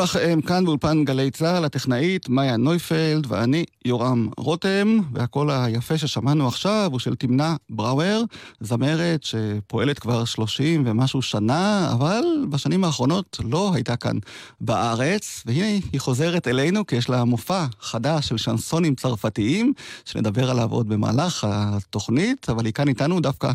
לכם, כאן באולפן גלי צה"ל, הטכנאית מאיה נויפלד ואני יורם רותם, והקול היפה ששמענו עכשיו הוא של תמנה בראואר, זמרת שפועלת כבר 30 ומשהו שנה, אבל בשנים האחרונות לא הייתה כאן בארץ, והנה היא חוזרת אלינו כי יש לה מופע חדש של שנסונים צרפתיים, שנדבר עליו עוד במהלך התוכנית, אבל היא כאן איתנו דווקא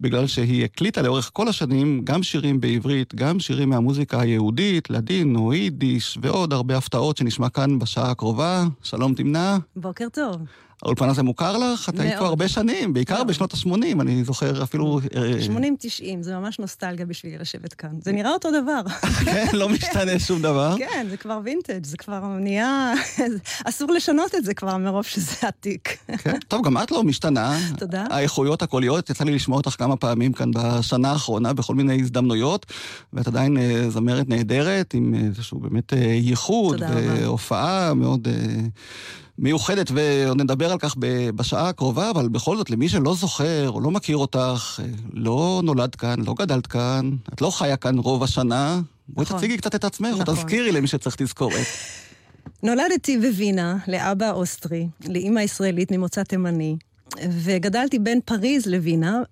בגלל שהיא הקליטה לאורך כל השנים גם שירים בעברית, גם שירים מהמוזיקה היהודית, לדין או יידיש, ועוד הרבה הפתעות שנשמע כאן בשעה הקרובה. שלום תמנה. בוקר טוב. האולפן הזה מוכר לך? את היית פה. הרבה שנים, בעיקר מאוד. בשנות ה-80, אני זוכר אפילו... אה, 80-90, זה ממש נוסטלגיה בשבילי לשבת כאן. זה נראה אותו דבר. כן, לא משתנה שום דבר. כן, זה כבר וינטג', זה כבר נהיה... אסור לשנות את זה כבר מרוב שזה עתיק. כן. טוב, גם את לא משתנה. תודה. האיכויות הקוליות, יצא לי לשמוע אותך כמה פעמים כאן בשנה האחרונה, בכל מיני הזדמנויות, ואת עדיין אה, זמרת נהדרת, עם איזשהו באמת אה, ייחוד. והופעה מאוד אה, מיוחדת, ועוד נדבר על כך בשעה הקרובה, אבל בכל זאת, למי שלא זוכר או לא מכיר אותך, אה, לא נולדת כאן, לא גדלת כאן, את לא חיה כאן רוב השנה, בואי נכון. תציגי קצת את עצמך, או נכון. תזכירי למי שצריך תזכורת. נולדתי בווינה, לאבא אוסטרי, לאימא ישראלית ממוצא תימני, וגדלתי בין פריז לווינה,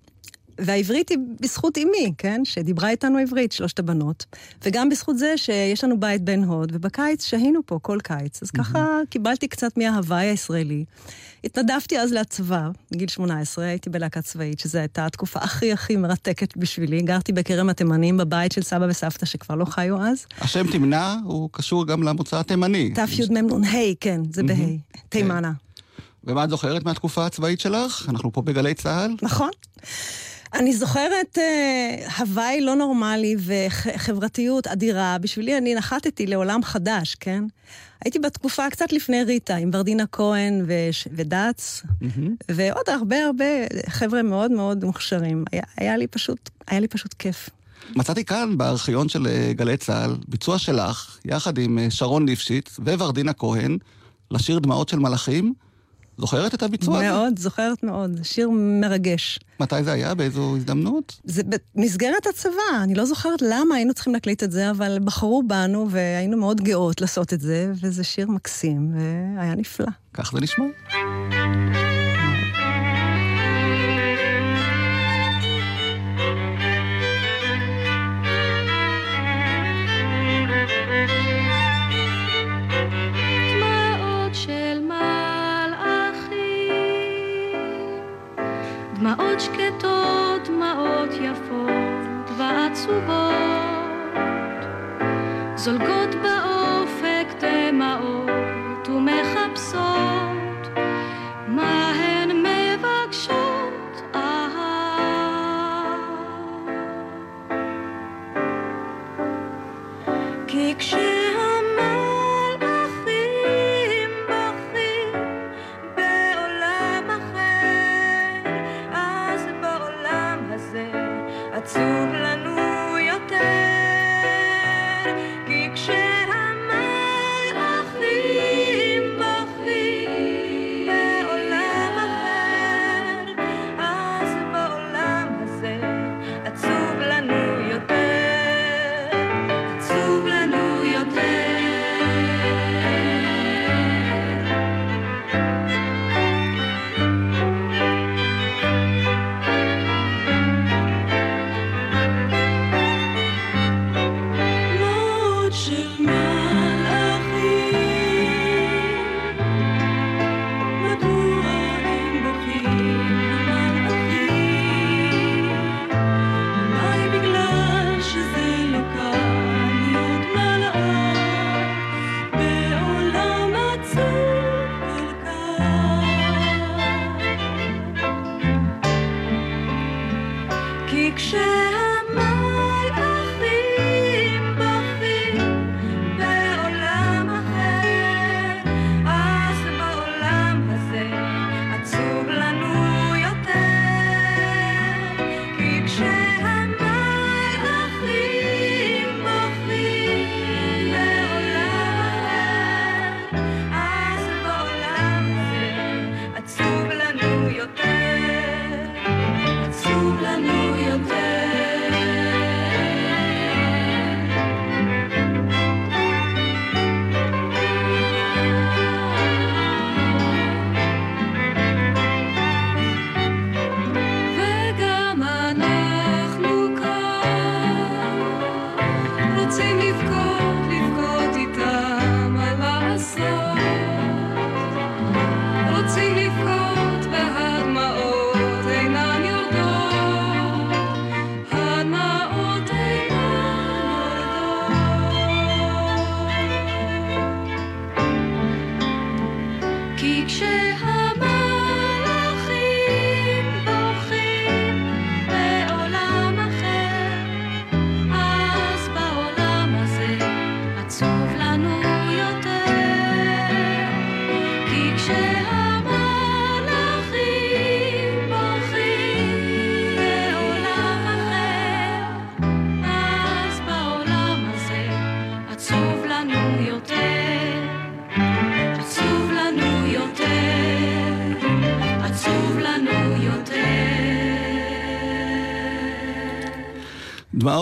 והעברית היא בזכות אמי, כן? שדיברה איתנו עברית, שלושת הבנות. וגם בזכות זה שיש לנו בית בן הוד, ובקיץ שהינו פה כל קיץ. אז ככה קיבלתי קצת מההוואי הישראלי. התנדבתי אז לצבא, בגיל 18, הייתי בלהקה צבאית, שזו הייתה התקופה הכי הכי מרתקת בשבילי. גרתי בכרם התימנים בבית של סבא וסבתא שכבר לא חיו אז. השם תמנה הוא קשור גם למוצא התימני. תימנ"ה, כן, זה בה', תימנה. ומה את זוכרת מהתקופה הצבאית שלך? אנחנו פה בגלי צה"ל. נכון. אני זוכרת אה, הוואי לא נורמלי וחברתיות אדירה. בשבילי אני נחתתי לעולם חדש, כן? הייתי בתקופה קצת לפני ריטה, עם ורדינה כהן וש- ודץ, ועוד הרבה הרבה חבר'ה מאוד מאוד מוכשרים. היה, היה לי פשוט, היה לי פשוט כיף. מצאתי כאן בארכיון של אה, גלי צה"ל ביצוע שלך, יחד עם אה, שרון ליפשיץ וורדינה כהן, לשיר דמעות של מלאכים. זוכרת את הביצוע הזה? מאוד, זוכרת מאוד. שיר מרגש. מתי זה היה? באיזו הזדמנות? זה במסגרת הצבא, אני לא זוכרת למה היינו צריכים להקליט את זה, אבל בחרו בנו והיינו מאוד גאות לעשות את זה, וזה שיר מקסים, והיה נפלא. כך זה נשמע. דמעות שקטות, דמעות יפות ועצובות, זולגות באופק דמעות ומחפשות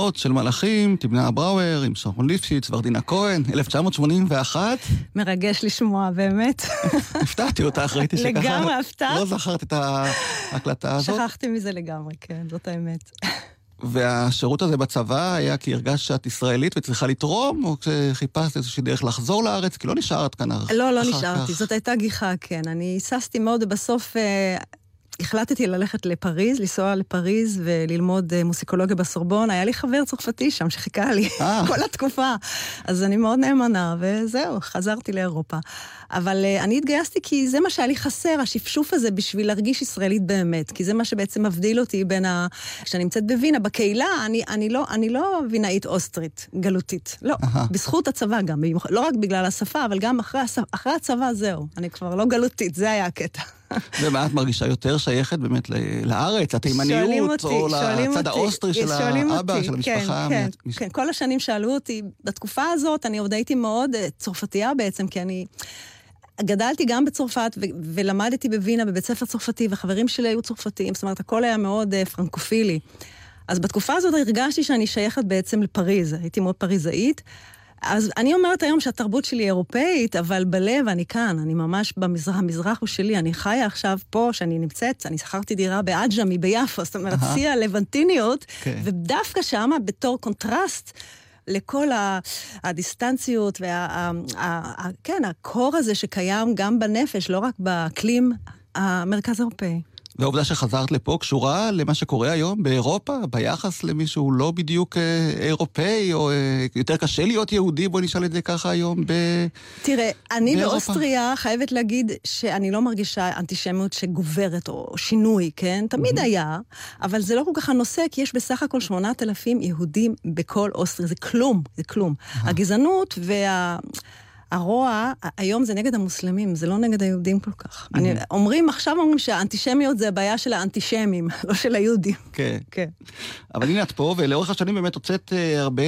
דמעות של מלאכים, תמנה בראואר עם שרון ליפשיץ, ורדינה כהן, 1981. מרגש לשמוע, באמת. הפתעתי אותך, ראיתי שככה... לגמרי הפתעת? לא זכרת את ההקלטה הזאת. שכחתי מזה לגמרי, כן, זאת האמת. והשירות הזה בצבא היה כי הרגשת שאת ישראלית וצריכה לתרום, או כשחיפשת איזושהי דרך לחזור לארץ? כי לא נשארת כאן אחר לא, לא אחר נשארתי, כך. זאת הייתה גיחה, כן. אני היססתי מאוד, ובסוף אה, החלטתי ללכת לפריז, לנסוע לפריז וללמוד אה, מוסיקולוגיה בסורבון. היה לי חבר צרפתי שם שחיכה לי אה. כל התקופה. אז אני מאוד נאמנה, וזהו, חזרתי לאירופה. אבל אה, אני התגייסתי כי זה מה שהיה לי חסר, השפשוף הזה, בשביל להרגיש ישראלית באמת. כי זה מה שבעצם מבדיל אותי בין ה... כשאני נמצאת בווינה, בקהילה, אני, אני, לא, אני לא וינאית אוסטרית, גלותית. לא. בזכות הצבא גם, לא רק בגלל השפה, אבל גם אחרי. אחרי הצבא זהו. אני כבר לא גלותית, זה היה הקטע. ומה את מרגישה יותר שייכת באמת לארץ, אותי, או לצד האוסטרי של האבא, של כן, המשפחה? כן, כן, כל השנים שאלו אותי, בתקופה הזאת אני עוד הייתי מאוד אה, צרפתייה בעצם, כי אני... גדלתי גם בצרפת ו- ולמדתי בווינה בבית ספר צרפתי, וחברים שלי היו צרפתיים, זאת אומרת, הכל היה מאוד uh, פרנקופילי. אז בתקופה הזאת הרגשתי שאני שייכת בעצם לפריז, הייתי מאוד פריזאית. אז אני אומרת היום שהתרבות שלי אירופאית, אבל בלב אני כאן, אני ממש במזרח, המזרח הוא שלי, אני חיה עכשיו פה, שאני נמצאת, אני שכרתי דירה בעג'מי ביפו, זאת אומרת. שיא הלבנטיניות, כן. ודווקא שמה בתור קונטרסט לכל הדיסטנציות וה... כן, הקור הזה שקיים גם בנפש, לא רק באקלים המרכז האירופאי. והעובדה שחזרת לפה קשורה למה שקורה היום באירופה, ביחס למי שהוא לא בדיוק אה, אירופאי, או אה, יותר קשה להיות יהודי, בוא נשאל את זה ככה היום ב... תראה, אני באירופה. באוסטריה חייבת להגיד שאני לא מרגישה אנטישמיות שגוברת או שינוי, כן? תמיד היה, אבל זה לא כל כך הנושא, כי יש בסך הכל 8,000 יהודים בכל אוסטריה, זה כלום, זה כלום. הגזענות וה... הרוע, היום זה נגד המוסלמים, זה לא נגד היהודים כל כך. אני, אומרים, עכשיו אומרים שהאנטישמיות זה הבעיה של האנטישמים, לא של היהודים. כן. כן. אבל הנה את פה, ולאורך השנים באמת הוצאת אה, הרבה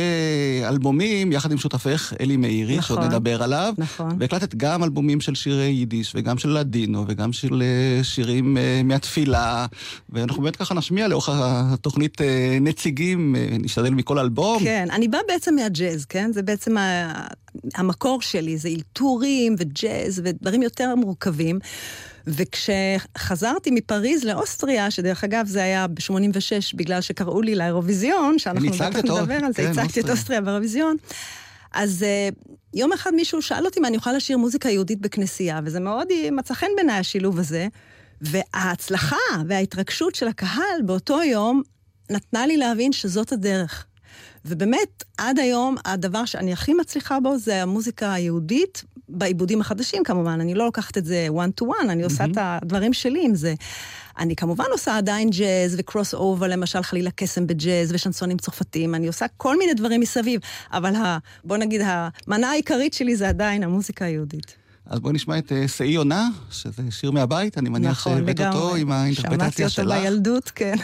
אלבומים, יחד עם שותפך אלי מאירי, נכון. שעוד נדבר עליו. נכון. והקלטת גם אלבומים של שירי יידיש, וגם של לדינו, וגם של אה, שירים אה, מהתפילה, ואנחנו באמת ככה נשמיע לאורך התוכנית נציגים, נשתדל מכל אלבום. כן, אני באה בעצם מהג'אז, כן? זה בעצם ה... המקור שלי, זה אלתורים וג'אז ודברים יותר מורכבים. וכשחזרתי מפריז לאוסטריה, שדרך אגב זה היה ב-86 בגלל שקראו לי לאירוויזיון, שאנחנו אותו, נדבר על זה, כן, הצגתי את אוסטריה. אוסטריה באירוויזיון. אז uh, יום אחד מישהו שאל אותי אם אני יכולה לשיר מוזיקה יהודית בכנסייה, וזה מאוד מצא חן בעיניי השילוב הזה. וההצלחה וההתרגשות של הקהל באותו יום נתנה לי להבין שזאת הדרך. ובאמת, עד היום, הדבר שאני הכי מצליחה בו זה המוזיקה היהודית, בעיבודים החדשים כמובן. אני לא לוקחת את זה one to one, אני עושה את הדברים שלי עם זה. אני כמובן עושה עדיין ג'אז וקרוס אובר, למשל חלילה קסם בג'אז ושנסונים צרפתיים, אני עושה כל מיני דברים מסביב, אבל ה, בוא נגיד, המנה העיקרית שלי זה עדיין המוזיקה היהודית. אז בואי נשמע את אה, שאי עונה, שזה שיר מהבית, אני מניח נכון, שהבאת אותו עם האינטרפרטציה שלך. שמעתי אותו בילדות, כן.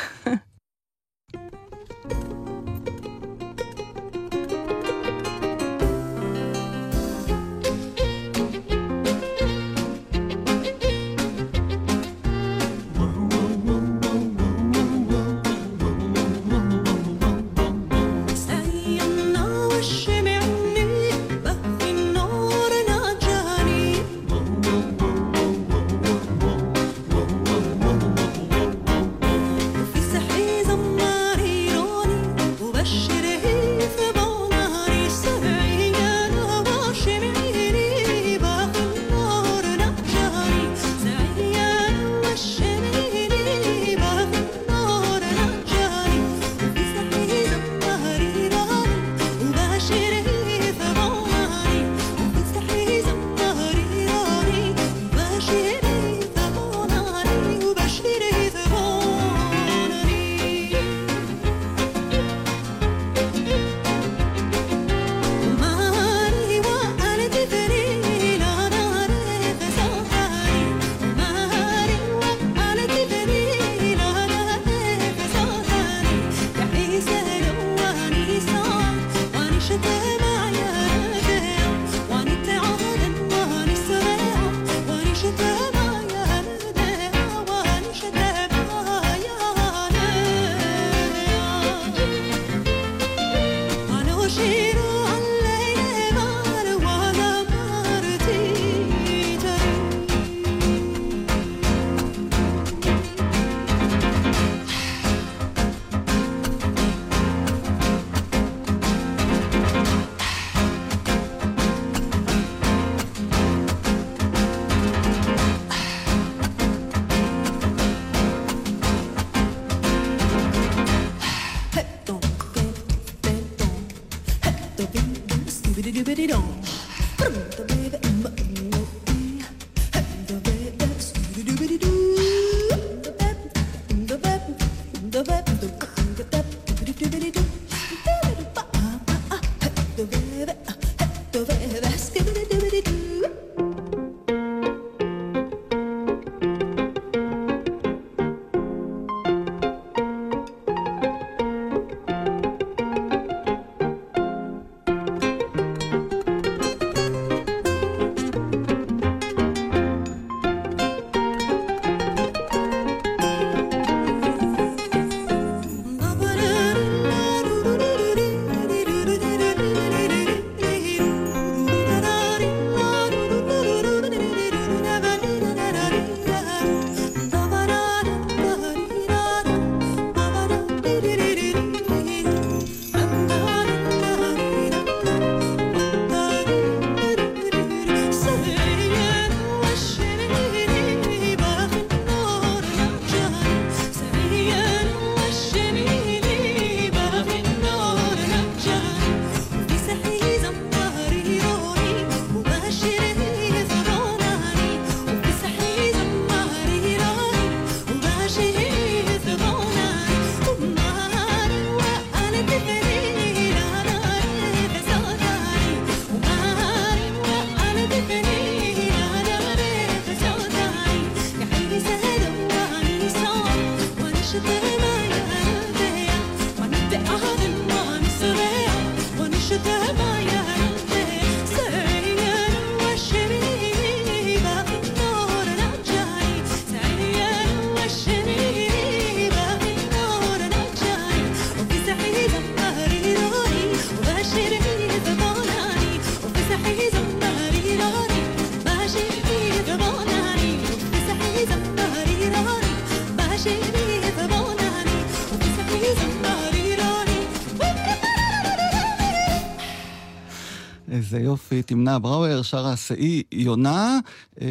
יופי, תמנה בראואר, שרה שאי יונה. אה,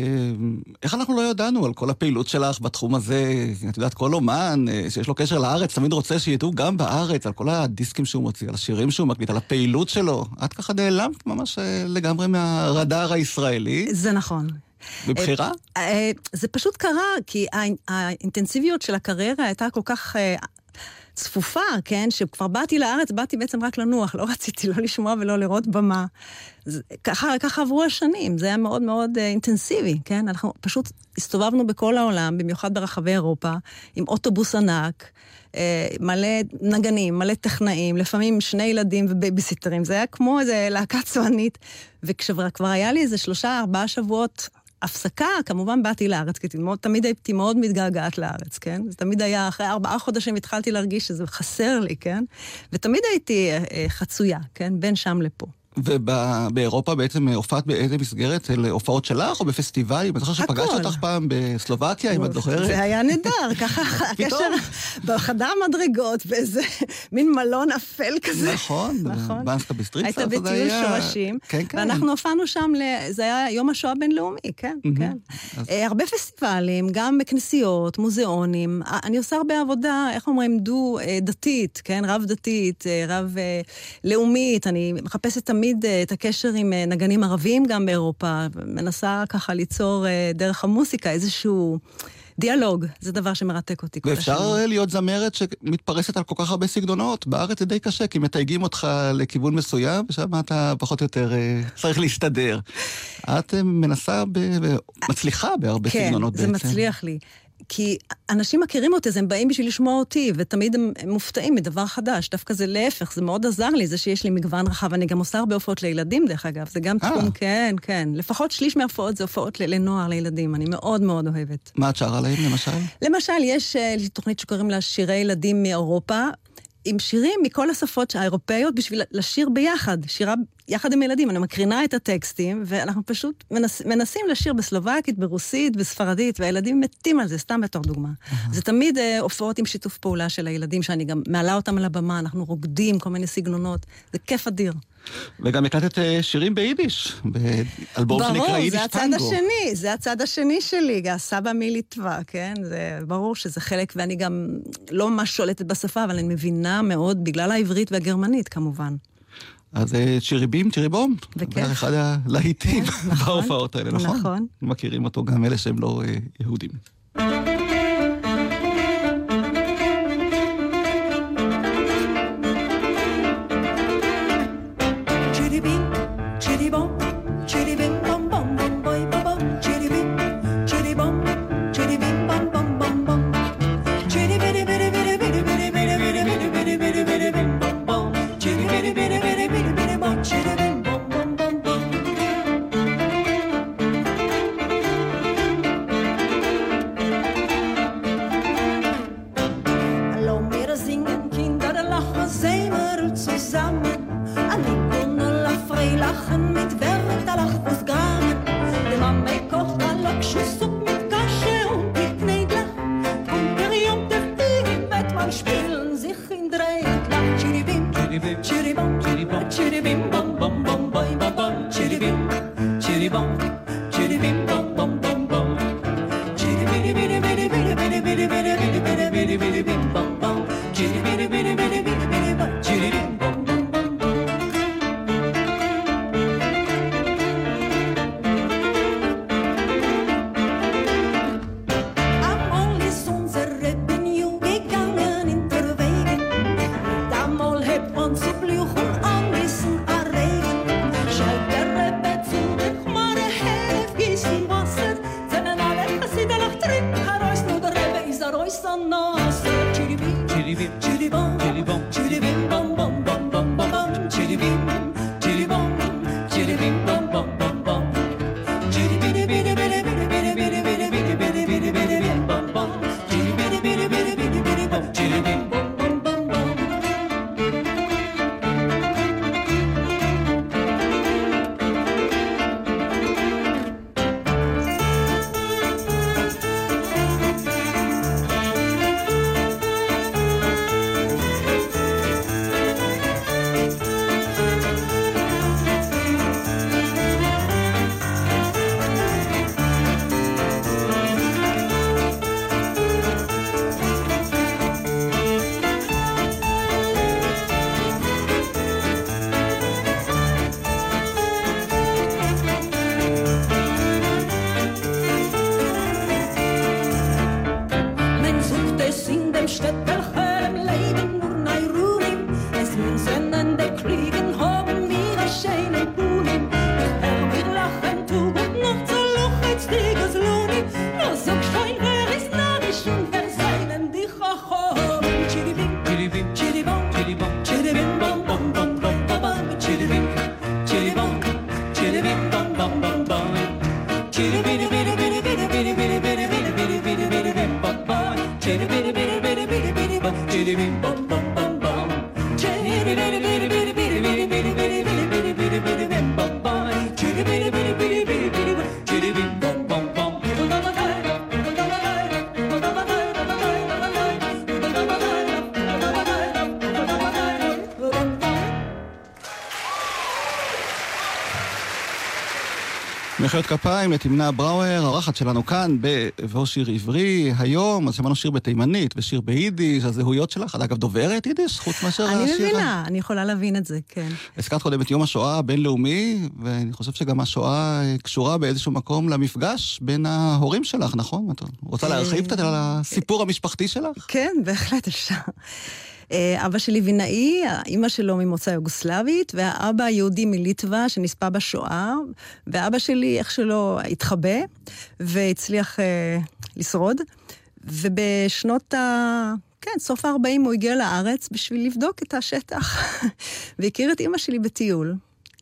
איך אנחנו לא ידענו על כל הפעילות שלך בתחום הזה? את יודעת, כל אומן אה, שיש לו קשר לארץ תמיד רוצה שידעו גם בארץ על כל הדיסקים שהוא מוציא, על השירים שהוא מקליט, על הפעילות שלו. את ככה נעלמת ממש אה, לגמרי מהרדאר הישראלי. זה נכון. בבחירה? אה, זה פשוט קרה, כי הא- האינטנסיביות של הקריירה הייתה כל כך צפופה, כן? שכבר באתי לארץ, באתי בעצם רק לנוח, לא רציתי לא לשמוע ולא לראות במה. ככה, ככה עברו השנים, זה היה מאוד מאוד אה, אינטנסיבי, כן? אנחנו פשוט הסתובבנו בכל העולם, במיוחד ברחבי אירופה, עם אוטובוס ענק. אה, מלא נגנים, מלא טכנאים, לפעמים שני ילדים ובייביסיטרים. זה היה כמו איזה להקה צוענית. וכשכבר כבר היה לי איזה שלושה, ארבעה שבועות הפסקה, כמובן באתי לארץ, כי מאוד, תמיד הייתי מאוד מתגעגעת לארץ, כן? זה תמיד היה, אחרי ארבעה חודשים התחלתי להרגיש שזה חסר לי, כן? ותמיד הייתי אה, אה, חצויה, כן? בין שם לפה. ובאירופה בעצם אה, הופעת באיזה מסגרת? אל הופעות שלך או בפסטיבלים? אני זוכר שפגשתי הכל. אותך פעם בסלובקיה, אם את זוכרת. זה היה נהדר, ככה הקשר בחדר מדרגות, באיזה מין מלון אפל כזה. נכון, נכון. בנסקה בסטריטסה. היית זה בטיול היה- שורשים, כן, כן. ואנחנו הופענו שם, זה היה יום השואה הבינלאומי, כן, כן. אה, הרבה פסטיבלים, גם בכנסיות, מוזיאונים. אה, אני עושה הרבה עבודה, איך אומרים, דו-דתית, כן, רב-דתית, רב-לאומית. אני מחפשת תמיד אה, את הקשר עם אה, נגנים ערבים גם באירופה, מנסה ככה ליצור אה, דרך המוסיקה איזשהו דיאלוג. זה דבר שמרתק אותי ואפשר. להיות זמרת שמתפרסת על כל כך הרבה סגנונות. בארץ זה די קשה, כי מתייגים אותך לכיוון מסוים, ושם אתה פחות או יותר צריך להסתדר. את מנסה, ב- מצליחה בהרבה כן, סגנונות זה בעצם. מצליח לי. כי אנשים מכירים אותי, אז הם באים בשביל לשמוע אותי, ותמיד הם, הם מופתעים מדבר חדש. דווקא זה להפך, זה מאוד עזר לי, זה שיש לי מגוון רחב. אני גם עושה הרבה הופעות לילדים, דרך אגב. זה גם אה. תחום, כן, כן. לפחות שליש מההופעות זה הופעות לנוער, לילדים. אני מאוד מאוד אוהבת. מה את שרה להם, למשל? למשל, יש אה, לי תוכנית שקוראים לה שירי ילדים מאירופה, עם שירים מכל השפות האירופאיות בשביל לשיר ביחד, שירה יחד עם ילדים. אני מקרינה את הטקסטים, ואנחנו פשוט מנס, מנסים לשיר בסלובקית, ברוסית, בספרדית, והילדים מתים על זה, סתם בתור דוגמה. זה תמיד אה, הופעות עם שיתוף פעולה של הילדים, שאני גם מעלה אותם על הבמה, אנחנו רוקדים כל מיני סגנונות, זה כיף אדיר. וגם הקלטת אה, שירים ביידיש, באלבום שנקרא ברור, יידיש זה הצד טנגו. השני, זה הצד השני שלי, הסבא מליטווה, כן? זה ברור שזה חלק, ואני גם לא ממש שולטת בשפה, אבל אני מבינה מאוד, בגלל העברית והגרמנית, כמובן. אז אה, צ'יריבים, צ'יריבום. בכיף. זה אחד הלהיטים נכון, בהופעות האלה, נכון? נכון. מכירים אותו גם אלה שהם לא אה, יהודים. מחיאות כפיים לתמנה בראואר, האורחת שלנו כאן ב"בוא שיר עברי". היום, אז שמענו שיר בתימנית ושיר ביידיש, הזהויות שלך, את אגב דוברת יידיש, חוץ מאשר השיר... אני מבינה, אני יכולה להבין את זה, כן. הזכרת קודם את יום השואה הבינלאומי, ואני חושב שגם השואה אה, קשורה באיזשהו מקום למפגש בין ההורים שלך, נכון? את רוצה להרחיב קצת על הסיפור המשפחתי שלך? כן, בהחלט אפשר. אה, אבא שלי וינאי, אימא שלו ממוצא יוגוסלבית, והאבא יהודי מליטווה שנספה בשואה, ואבא שלי, איך שלא, התחבא, והצליח אה, לשרוד. ובשנות ה... כן, סוף ה-40 הוא הגיע לארץ בשביל לבדוק את השטח. והכיר את אימא שלי בטיול.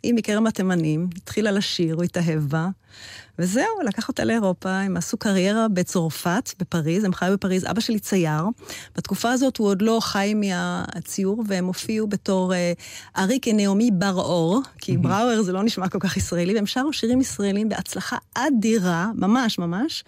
היא מכרם התימנים, התחילה לשיר, הוא התאהב בה. וזהו, לקח אותה לאירופה, הם עשו קריירה בצרפת, בפריז, הם חיו בפריז, אבא שלי צייר. בתקופה הזאת הוא עוד לא חי מהציור, והם הופיעו בתור אה, אריק נעמי בר-אור, כי בראואר זה לא נשמע כל כך ישראלי, והם שרו שירים ישראלים בהצלחה אדירה, ממש ממש.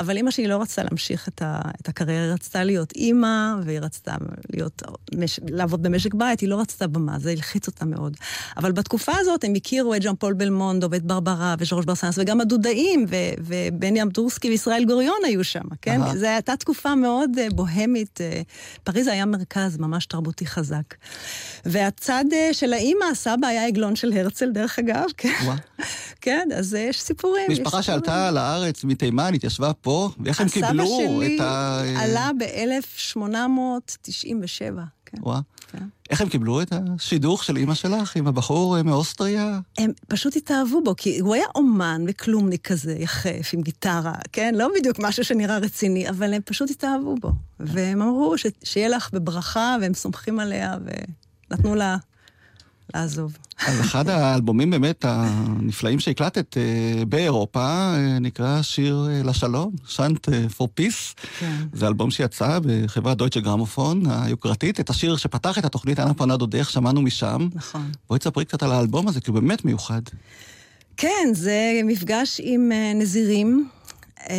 אבל אימא שלי לא רצתה להמשיך את, ה, את הקריירה, היא רצתה להיות אימא, והיא רצתה להיות, מש, לעבוד במשק בית, היא לא רצתה במה, זה הלחיץ אותה מאוד. אבל בתקופה הזאת הם הכירו את ז'אן פול בלמונדו, ואת ברברה, וז'ורג' ברסנס, וגם הדודאים, ו, ובני אמדורסקי וישראל גוריון היו שם, כן? זו הייתה תקופה מאוד uh, בוהמית. Uh, פריז היה מרכז ממש תרבותי חזק. והצד uh, של האימא, הסבא היה עגלון של הרצל, דרך אגב, כן? כן, אז יש סיפורים. משפחה. שעלתה לארץ מתימן, התיישבה פה, ואיך הם קיבלו את ה... הסבא שלי עלה ב-1897, כן. וואה. כן. איך הם קיבלו את השידוך של אימא שלך עם הבחור אה, מאוסטריה? הם פשוט התאהבו בו, כי הוא היה אומן וכלומניק כזה, יחף, עם גיטרה, כן? לא בדיוק משהו שנראה רציני, אבל הם פשוט התאהבו בו. והם אמרו ש- שיהיה לך בברכה, והם סומכים עליה, ונתנו לה לעזוב. אז אחד האלבומים באמת הנפלאים שהקלטת אה, באירופה אה, נקרא שיר אה, לשלום, שאנט פור פיס. זה אלבום שיצא בחברת דויטשה גרמופון היוקרתית. את השיר שפתח את התוכנית אנה פונה דודך שמענו משם. נכון. בואי תספרי קצת על האלבום הזה, כי הוא באמת מיוחד. כן, זה מפגש עם נזירים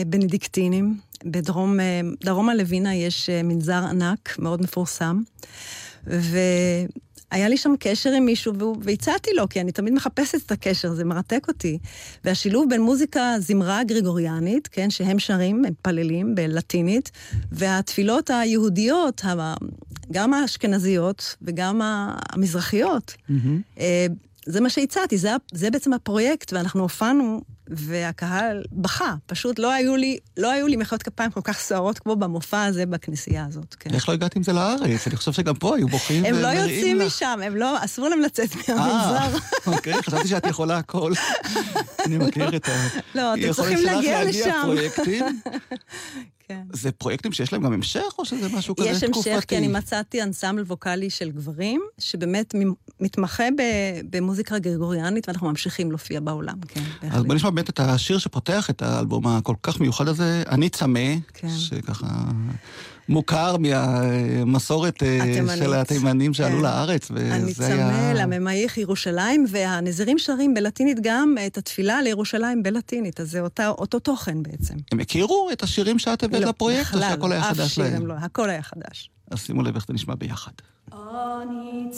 בנדיקטינים. בדרום, דרום הלווינה יש מנזר ענק, מאוד מפורסם. והיה לי שם קשר עם מישהו, והצעתי לו, כי אני תמיד מחפשת את הקשר, זה מרתק אותי. והשילוב בין מוזיקה זמרה גרגוריאנית, כן, שהם שרים, הם מתפללים בלטינית, והתפילות היהודיות, גם האשכנזיות וגם המזרחיות, אה, זה מה שהצעתי, זה, זה בעצם הפרויקט, ואנחנו הופענו, והקהל בכה. פשוט לא היו לי, לא היו לי מחיאות כפיים כל כך סוערות כמו במופע הזה בכנסייה הזאת, כן. איך לא הגעת עם זה לארץ? אני חושב שגם פה היו בוכים הם לא יוצאים לך. משם, הם לא, אסור להם לצאת אה, מהמנזר. אוקיי, חשבתי שאת יכולה הכל. אני מכיר את ה... לא, אתם יכולת צריכים להגיע לשם. כן. זה פרויקטים שיש להם גם המשך, או שזה משהו כזה יש תקופתי? המשך, כי אני מצאתי אנסמבל ווקאלי של גברים, שבאמת מתמחה במוזיקה גרגוריאנית, ואנחנו ממשיכים להופיע בעולם, כן, אז בהחלט. בוא נשמע באמת את השיר שפותח את האלבום הכל כך מיוחד הזה, אני צמא, כן. שככה מוכר מהמסורת אה. של התימנים שעלו כן. לארץ, וזה היה... לממייך ירושלים, והנזירים שרים בלטינית גם את התפילה לירושלים בלטינית, אז זה אותה, אותו תוכן בעצם. הם הכירו את השירים שאת הבאת לא, לפרויקט, או בכלל שהכל לא, היה אף חדש שיר להם? הם לא, הכל היה חדש. אז שימו לב איך זה נשמע ביחד. אני אני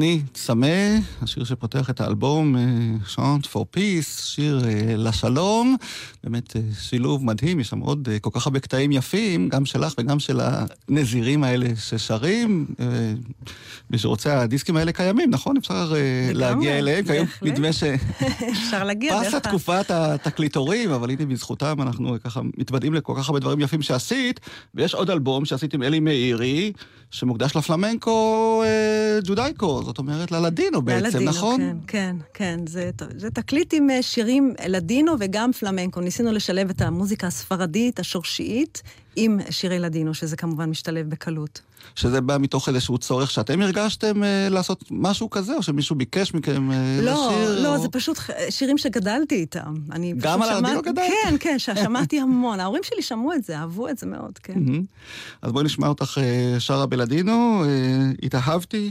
money. צמא, השיר שפותח את האלבום, שאנט פור פיס, שיר אה, לשלום. באמת אה, שילוב מדהים, יש שם עוד אה, כל כך הרבה קטעים יפים, גם שלך וגם של הנזירים האלה ששרים. מי שרוצה, הדיסקים האלה קיימים, נכון? אפשר לגמרי, להגיע אליהם, כי היום. נדמה ש... אפשר להגיע פסה דרך ה... תקופת התקליטורים, אבל הנה בזכותם אנחנו ככה מתוודעים לכל כך הרבה דברים יפים שעשית, ויש עוד אלבום שעשית עם אלי מאירי, שמוקדש לפלמנקו אה, ג'ודייקו, זאת אומרת ללדינו בעצם, ללדינו, נכון? כן, כן, כן. זה, זה תקליט עם אה, שירים לדינו וגם פלמנקו. ניסינו לשלב את המוזיקה הספרדית, השורשית, עם שירי לדינו, שזה כמובן משתלב בקלות. שזה בא מתוך איזשהו צורך שאתם הרגשתם אה, לעשות משהו כזה, או שמישהו ביקש מכם אה, לא, לשיר? לא, או... זה פשוט ח- שירים שגדלתי איתם. אני גם על הלדינו שמעתי- גדלת? כן, כן, ששמעתי המון. ההורים שלי שמעו את זה, אהבו את זה מאוד, כן. אז בואי נשמע אותך אה, שרה בלדינו, אה, התאהבתי.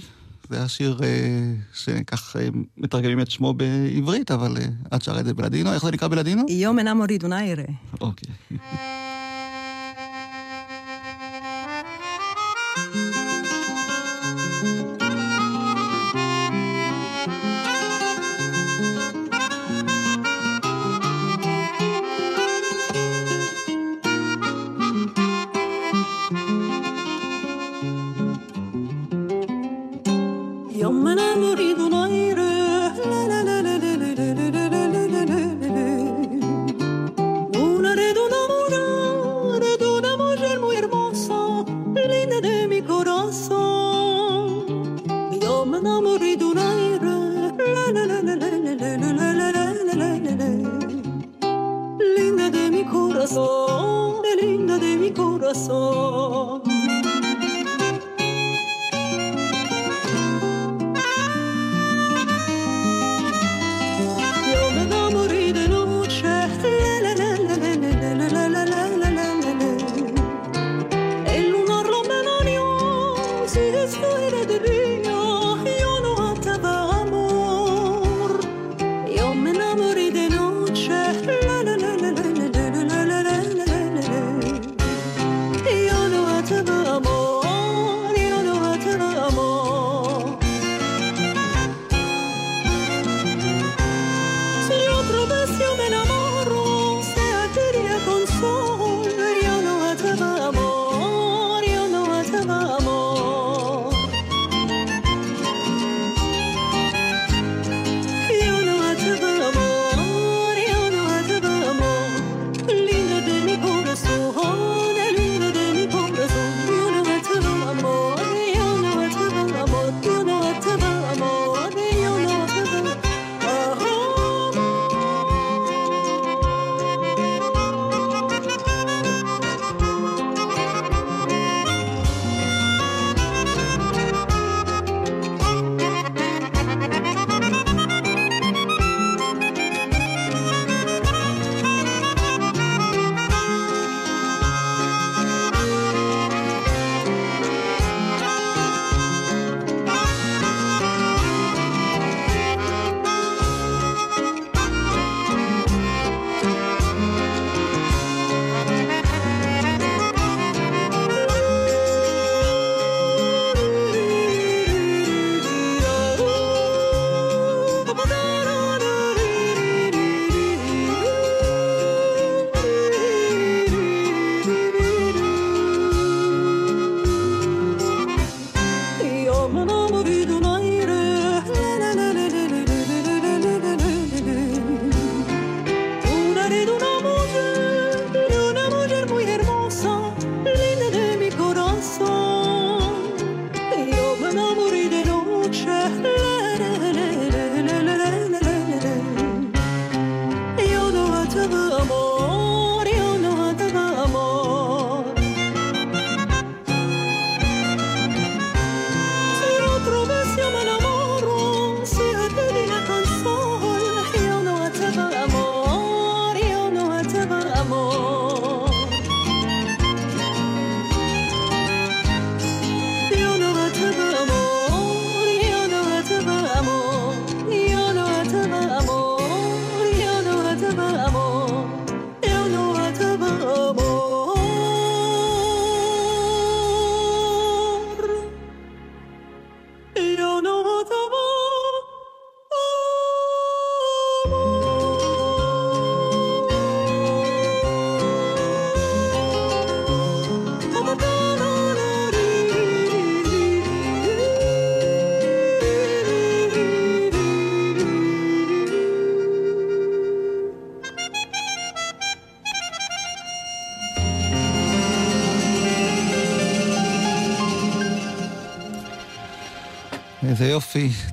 זה השיר אה, שכך אה, מתרגמים את שמו בעברית, אבל אה, את שרה את זה בלדינו. איך זה נקרא בלדינו? יום אינה מוריד אוניירה. אוקיי.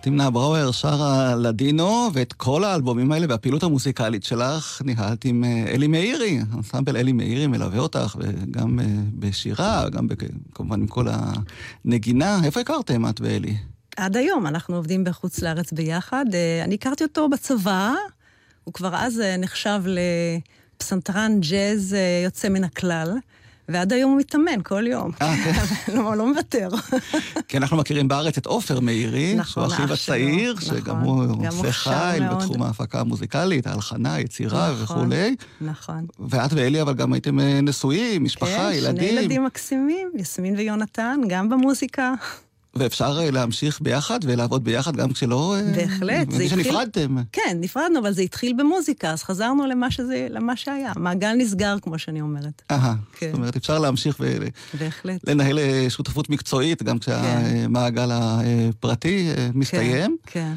תמנה בראואר שרה לדינו, ואת כל האלבומים האלה והפעילות המוזיקלית שלך ניהלת עם אה, אלי מאירי. אנסמבל אלי מאירי מלווה אותך, וגם אה, בשירה, גם כמובן עם כל הנגינה. איפה הכרתם את ואלי? עד היום אנחנו עובדים בחוץ לארץ ביחד. אה, אני הכרתי אותו בצבא, הוא כבר אז נחשב לפסנתרן ג'אז יוצא מן הכלל, ועד היום הוא מתאמן כל יום. אה, כן. לא, מוותר. כי אנחנו מכירים בארץ את עופר מאירי, נכון, שהוא אחיו אח שלו, הצעיר, נכון. שגם הוא עושה מאוד. בתחום ההפקה המוזיקלית, ההלחנה, היצירה נכון. וכולי. נכון. ואת ואלי אבל גם הייתם אה, נשואים, משפחה, כן, ילדים. שני ילדים מקסימים, יסמין ויונתן, גם במוזיקה. ואפשר אה, להמשיך ביחד ולעבוד ביחד גם כשלא... אה, בהחלט, זה התחיל- שנפרדתם. כן, נפרדנו, אבל זה התחיל במוזיקה, אז חזרנו למה, שזה, למה שהיה. מעגל נסגר, כמו שאני אומרת. אהה, כן. זאת אומרת, אפשר להמשיך בהחלט. ולנהל אה, שותפות מקצועית גם כשהמעגל הפרטי אה, מסתיים. כן, כן.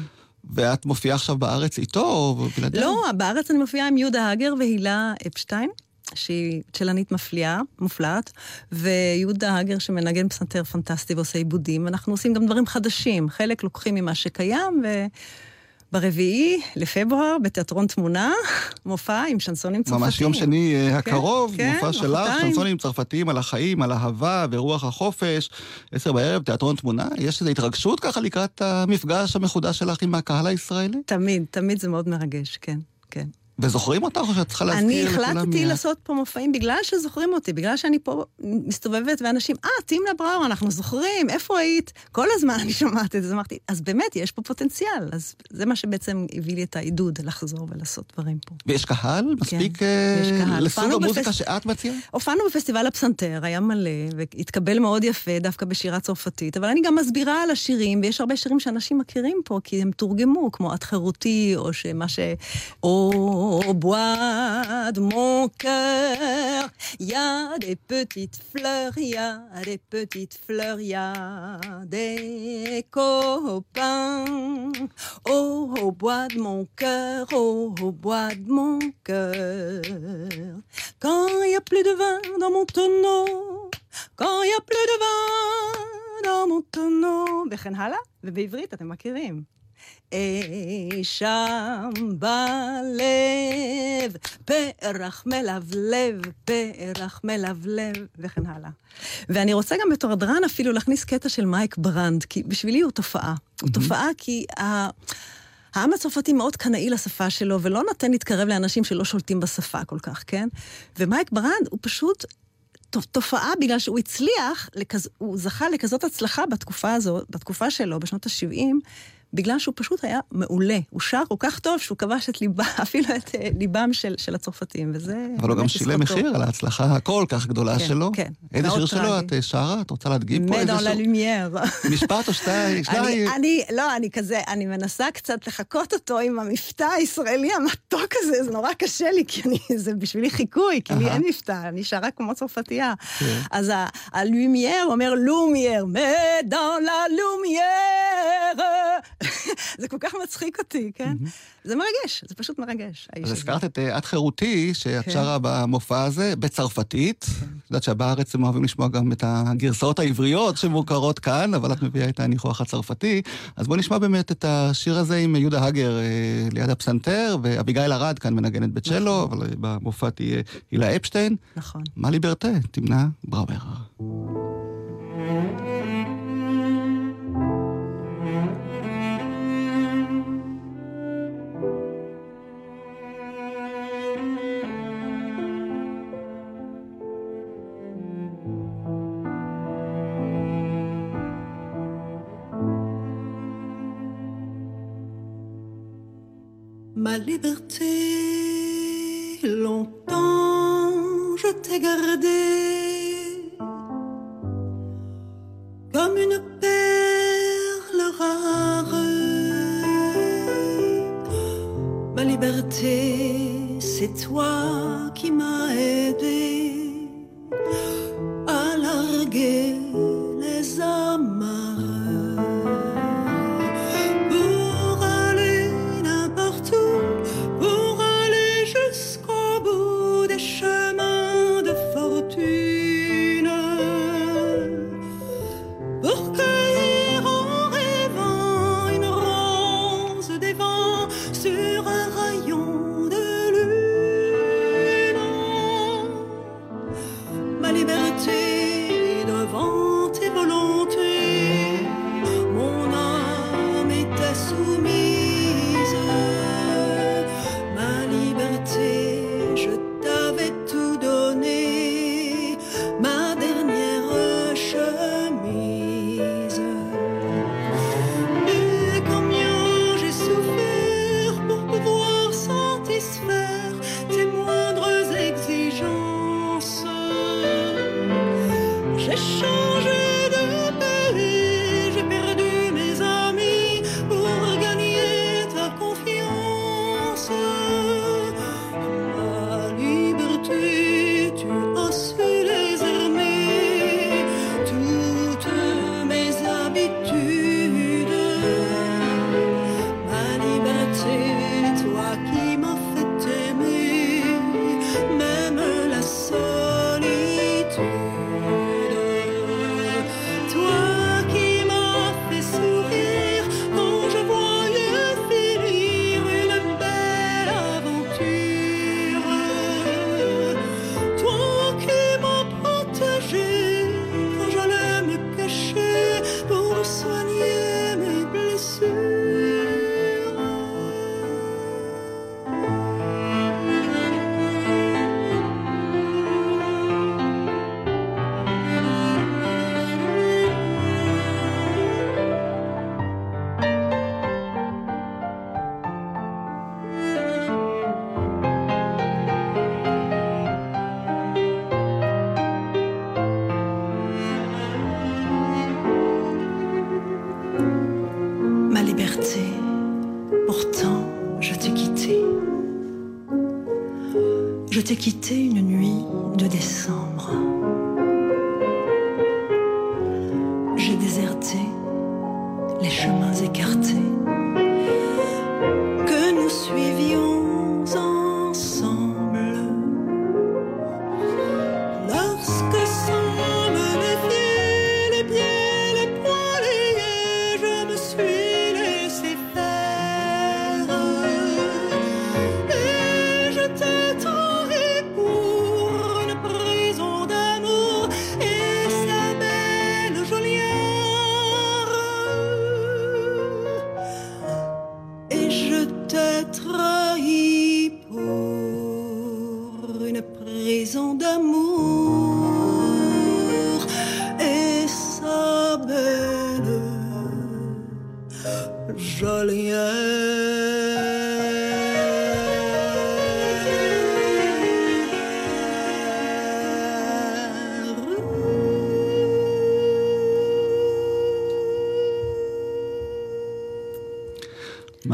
ואת מופיעה עכשיו בארץ איתו או בלעדיו? לא, בארץ אני מופיעה עם יהודה הגר והילה אפשטיין, שהיא צ'לנית מפליאה, מופלאת, ויהודה הגר שמנגן פסנתר פנטסטי ועושה עיבודים. אנחנו עושים גם דברים חדשים, חלק לוקחים ממה שקיים, וברביעי לפברואר, בתיאטרון תמונה, מופע עם שנסונים צרפתיים. ממש יום שני אה, כן, הקרוב, כן, מופע שלך, מחרתיים. שנסונים צרפתיים על החיים, על אהבה ורוח החופש, עשר בערב, תיאטרון תמונה. יש איזו התרגשות ככה לקראת המפגש המחודש שלך עם הקהל הישראלי? תמיד, תמיד זה מאוד מרגש, כן, כן. וזוכרים אותך או שאת צריכה אני להזכיר לכולם החלטתי מיד? לעשות פה מופעים בגלל שזוכרים אותי, בגלל שאני פה מסתובבת ואנשים, אה, תמנה בראור, אנחנו זוכרים, איפה היית? כל הזמן אני שומעת את זה, אמרתי, אז באמת, יש פה פוטנציאל. אז זה מה שבעצם הביא לי את העידוד לחזור ולעשות דברים פה. ויש קהל מספיק כן, אה, יש קהל. לסוג המוזיקה שאת מציעה? הופענו בפסטיבל הפסנתר, היה מלא, והתקבל מאוד יפה דווקא בשירה צרפתית, אבל אני גם מסבירה על השירים, ויש הרבה שירים שאנשים מכירים פה, כי הם תורגמו, כמו את חירותי, או שמה ש... או bois de mon cœur, y a des petites fleurs, y a des petites fleurs, y a des copains. Oh, au bois de mon cœur, oh, au bois de mon cœur. Quand il y a plus de vin dans mon tonneau, quand il y a plus de vin dans mon tonneau, וכן הלאה, ובעברית אתם מכירים. אי שם בלב, פרח מלבלב, פרח מלבלב, וכן הלאה. ואני רוצה גם בתור הדרן אפילו להכניס קטע של מייק ברנד, כי בשבילי הוא תופעה. הוא תופעה כי ה... העם הצרפתי מאוד קנאי לשפה שלו, ולא נותן להתקרב לאנשים שלא שולטים בשפה כל כך, כן? ומייק ברנד הוא פשוט תופעה בגלל שהוא הצליח, לכז... הוא זכה לכזאת הצלחה בתקופה הזו, בתקופה שלו, בשנות ה-70, בגלל שהוא פשוט היה מעולה. הוא שר כל כך טוב שהוא כבש את ליבה, אפילו את אה, ליבם של, של הצרפתים, וזה... אבל הוא גם שילם. מחיר על ההצלחה הכל כך גדולה כן, שלו. כן. איזה שיר שלו. את אה, שרה? את רוצה להדגים פה איזה lumière. משפט או שתיים? אני? אני, לא, אני כזה, אני מנסה קצת לחקות אותו עם המבטא הישראלי המתוק הזה, זה נורא קשה לי, כי אני, זה בשבילי חיקוי, כי לי. אין מבטא, אני שרה כמו צרפתייה. כן. אז הלומייר אומר לומייר, la lumière. זה כל כך מצחיק אותי, כן? זה מרגש, זה פשוט מרגש, אז. הזכרת את אה, את חירותי, שאת כן. שרה במופע הזה, בצרפתית. את יודעת שבארץ הם אוהבים לשמוע גם את הגרסאות העבריות שמוכרות כאן, אבל את מביאה את הניחוח הצרפתי. אז בואו נשמע באמת את השיר הזה עם יהודה הגר אה, ליד הפסנתר, ואביגיל ארד כאן מנגנת בצ'לו, אבל אה, במופע תהיה הילה אפשטיין. נכון. מה ליברטה? תמנה בראואר. Ma liberté, longtemps je t'ai gardée comme une perle rare. Ma liberté, c'est toi qui m'as aidé à larguer les amarres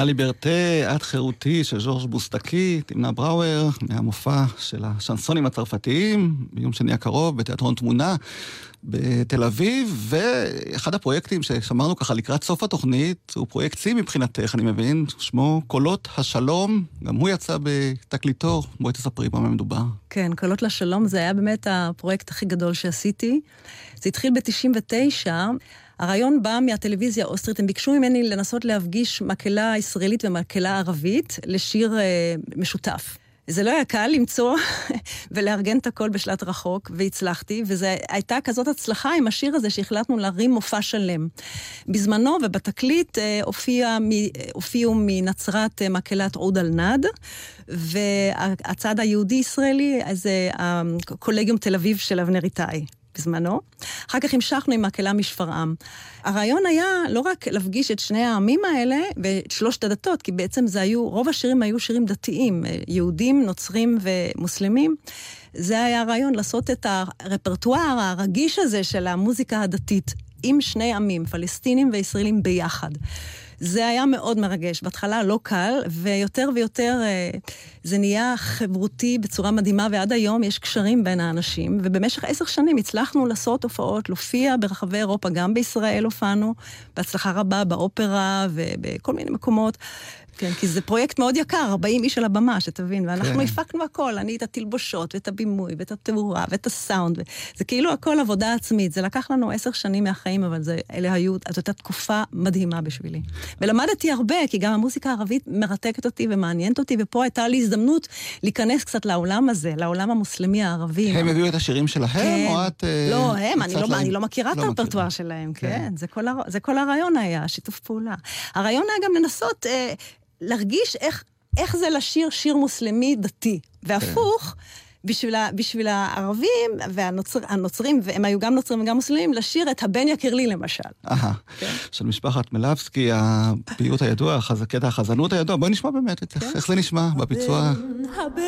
ליברטה, את חירותי של ז'ורג' בוסטקי, תמנה בראואר, מהמופע של השנסונים הצרפתיים, ביום שני הקרוב, בתיאטרון תמונה בתל אביב, ואחד הפרויקטים ששמרנו ככה לקראת סוף התוכנית, הוא פרויקט שיא מבחינתך, אני מבין, שמו קולות השלום, גם הוא יצא בתקליטו, בואי תספרי במה מדובר. כן, קולות לשלום זה היה באמת הפרויקט הכי גדול שעשיתי. זה התחיל ב-99. הרעיון בא מהטלוויזיה האוסטרית, הם ביקשו ממני לנסות להפגיש מקהלה ישראלית ומקהלה ערבית לשיר אה, משותף. זה לא היה קל למצוא ולארגן את הכל בשלט רחוק, והצלחתי, וזו הייתה כזאת הצלחה עם השיר הזה שהחלטנו להרים מופע שלם. בזמנו ובתקליט אה, הופיע, מ, הופיעו מנצרת אה, מקהלת עוד אל-נד, והצד היהודי-ישראלי זה הקולגיום תל אביב של אבנר איתי. בזמנו. אחר כך המשכנו עם מקהלה משפרעם. הרעיון היה לא רק להפגיש את שני העמים האלה ואת שלושת הדתות, כי בעצם זה היו, רוב השירים היו שירים דתיים, יהודים, נוצרים ומוסלמים. זה היה הרעיון לעשות את הרפרטואר הרגיש הזה של המוזיקה הדתית עם שני עמים, פלסטינים וישראלים ביחד. זה היה מאוד מרגש. בהתחלה לא קל, ויותר ויותר זה נהיה חברותי בצורה מדהימה, ועד היום יש קשרים בין האנשים, ובמשך עשר שנים הצלחנו לעשות הופעות, להופיע ברחבי אירופה, גם בישראל הופענו, בהצלחה רבה באופרה ובכל מיני מקומות. כן, כי זה פרויקט מאוד יקר, 40 איש על הבמה, שתבין, ואנחנו כן. הפקנו הכל, אני את התלבושות, ואת הבימוי, ואת התאורה, ואת הסאונד, זה כאילו הכל עבודה עצמית. זה לקח לנו עשר שנים מהחיים, אבל זה, אלה היו, זאת הייתה תקופה מדהימה בשבילי. ולמדתי הרבה, כי גם המוזיקה הערבית מרתקת אותי ומעניינת אותי, ופה הייתה לי הזדמנות להיכנס קצת לעולם הזה, לעולם המוסלמי הערבי. הם הביאו את השירים שלהם, כן. או את... לא, הם, אני לא, אני לא מכירה לא את הרפרטואר שלהם, כן. כן. זה, כל הר... זה כל הרעיון היה, שיתוף פעולה. הרעיון היה גם לנסות... אה, להרגיש איך, איך זה לשיר שיר מוסלמי דתי. והפוך, בשביל, בשביל הערבים והנוצרים, והם היו גם נוצרים וגם מוסלמים, לשיר את הבן יקיר לי למשל. אהה, כן? של משפחת מלבסקי, הפיוט הידוע, קטע החזנות הידוע. בואי נשמע באמת את כן? איך זה נשמע בביצוע. הבן,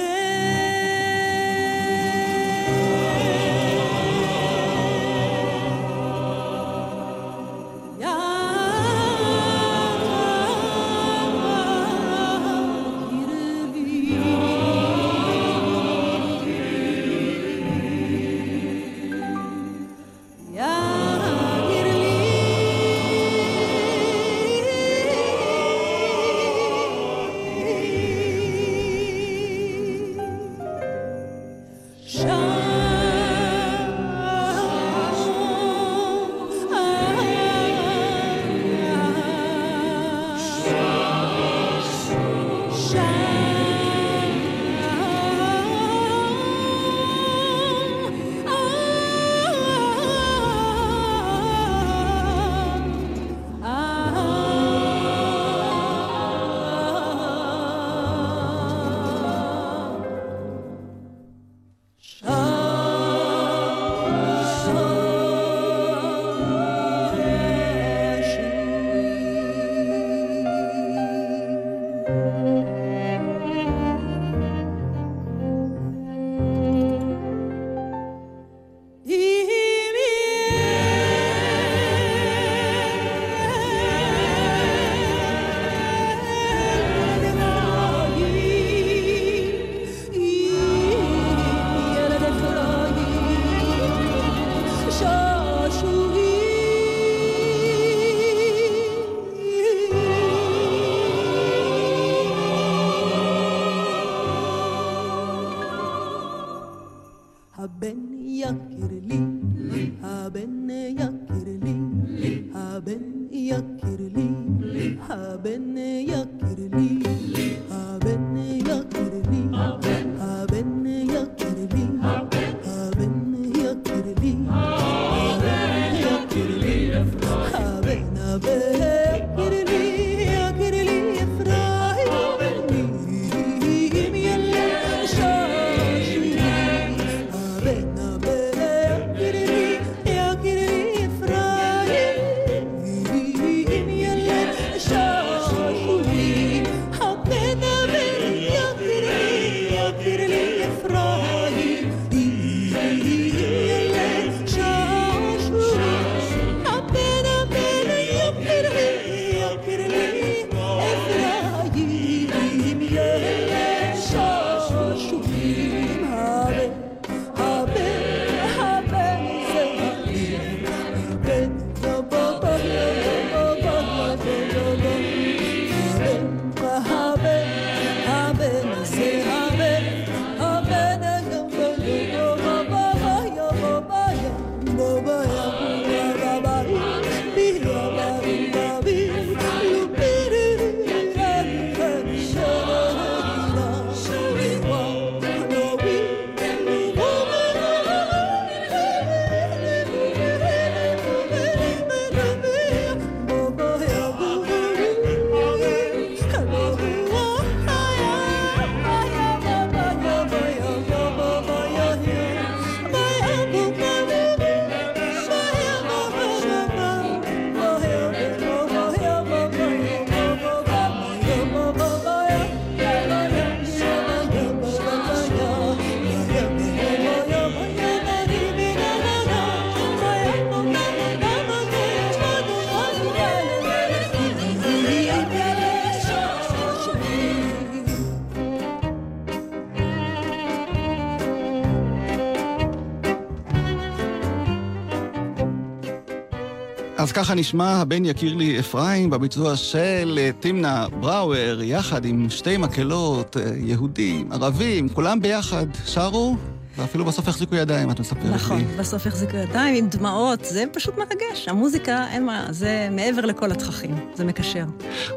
ככה נשמע הבן יקיר לי אפרים בביצוע של אה, תמנה בראואר, יחד עם שתי מקהלות, אה, יהודים, ערבים, כולם ביחד שרו, ואפילו בסוף החזיקו ידיים, את מספרת לי. נכון, בסוף החזיקו ידיים עם דמעות, זה פשוט מרגש. המוזיקה, אין מה, זה מעבר לכל התככים, זה מקשר.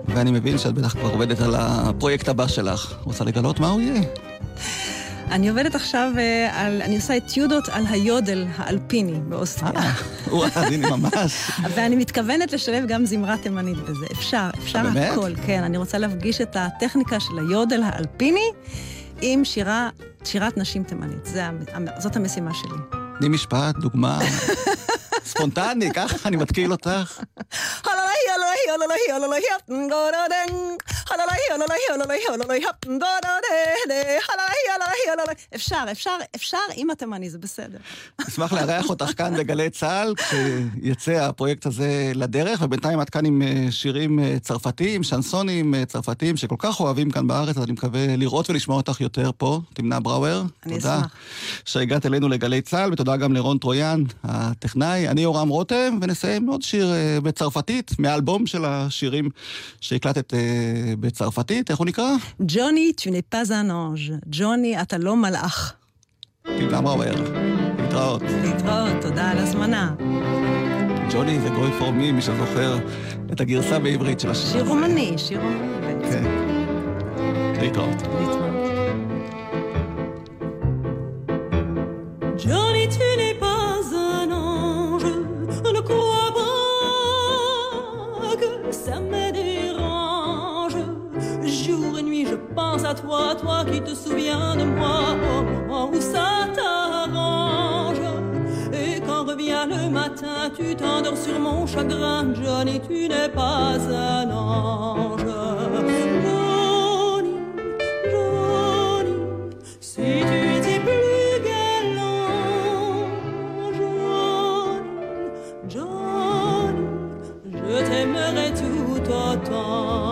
ואני מבין שאת בטח כבר עובדת על הפרויקט הבא שלך. רוצה לגלות מה הוא יהיה? אני עובדת עכשיו אה, על, אני עושה אתיודות על היודל האלפיני באוסטריה. אה, וואו, הנה ממש. ואני מתכוונת לשלב גם זמרה תימנית בזה. אפשר, אפשר? הכל. כן, אני רוצה להפגיש את הטכניקה של היודל האלפיני עם שירה, שירת נשים תימנית. זה, זאת המשימה שלי. תני משפט, דוגמה. ספונטני, ככה אני מתקיל אותך. אפשר, אפשר, אפשר עם התימני, זה בסדר. אשמח לארח אותך כאן בגלי צה"ל, כשיצא הפרויקט הזה לדרך, ובינתיים את כאן עם אה, שירים אה, צרפתיים, שנסונים אה, צרפתיים, שכל כך אוהבים כאן בארץ, אז אני מקווה לראות ולשמוע אותך יותר פה. תמנה בראואר, אני תודה. שהגעת אלינו לגלי צה"ל, ותודה גם לרון טרויאן, הטכנאי. אני יורם רותם, ונסיים עוד שיר בצרפתית, מהאלבום של השירים שהקלטת אה, בצרפתית. איך הוא נקרא? ג'וני, tu n'es pas un ange. ג'וני, אתה לא מלאך. תמנה בראואר. להתראות. להתראות, תודה על הזמנה. ג'וני זה גוי פור מי, מי שזוכר את הגרסה בעברית של השיר הזה. שיר רומני, שיר רומני. כן. להתראות. להתראות. Johnny, toi, toi qui te souviens de moi, au moment où ça t'arrange? Et quand revient le matin, tu t'endors sur mon chagrin. Johnny, tu n'es pas un ange. Johnny, Johnny, si tu Johnny, Johnny, je t'aimerais tout autant.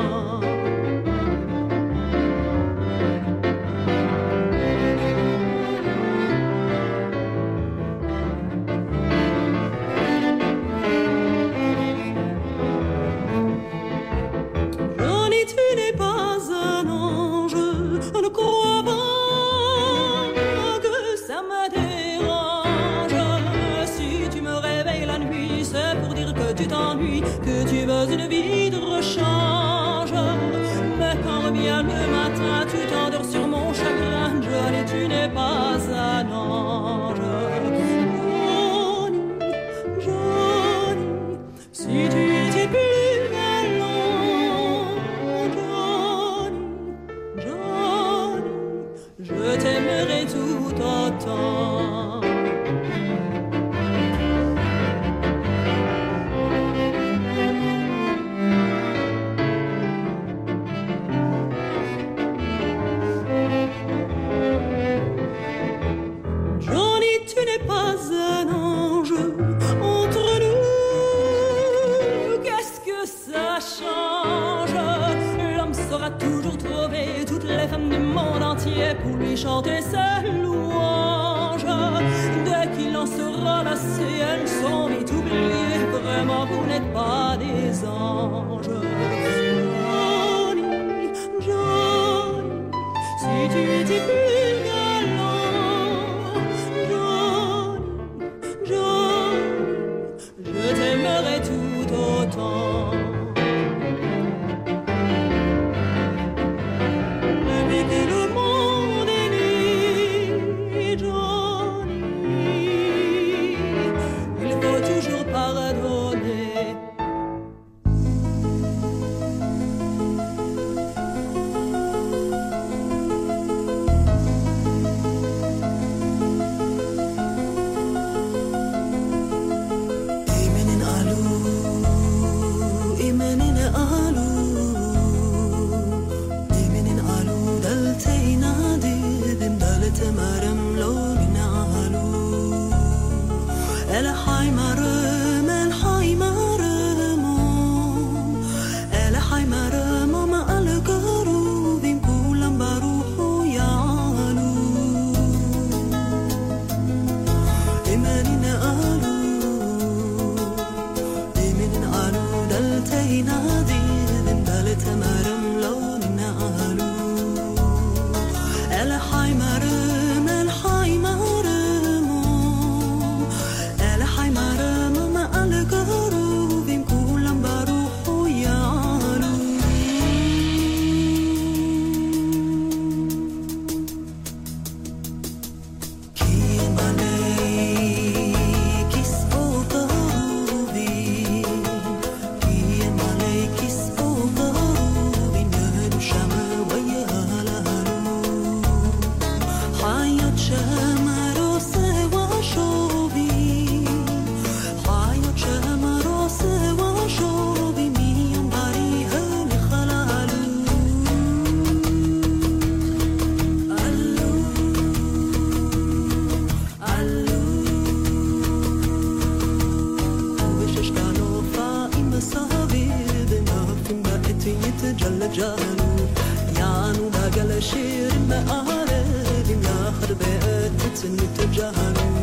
خربت تتني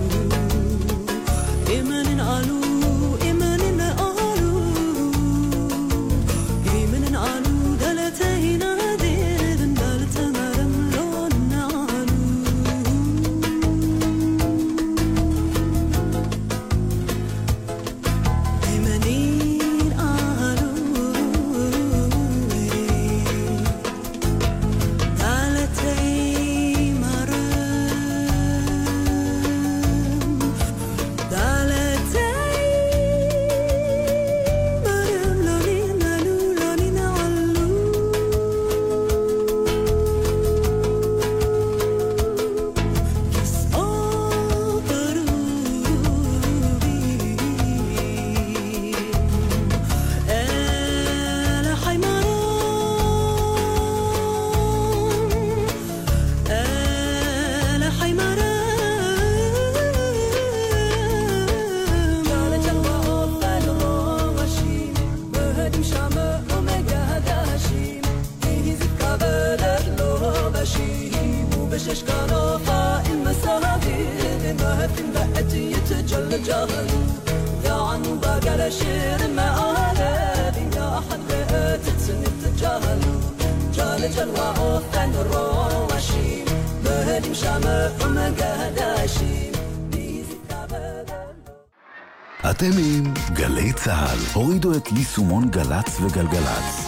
הורידו את יישומון גל"צ וגלגלצ.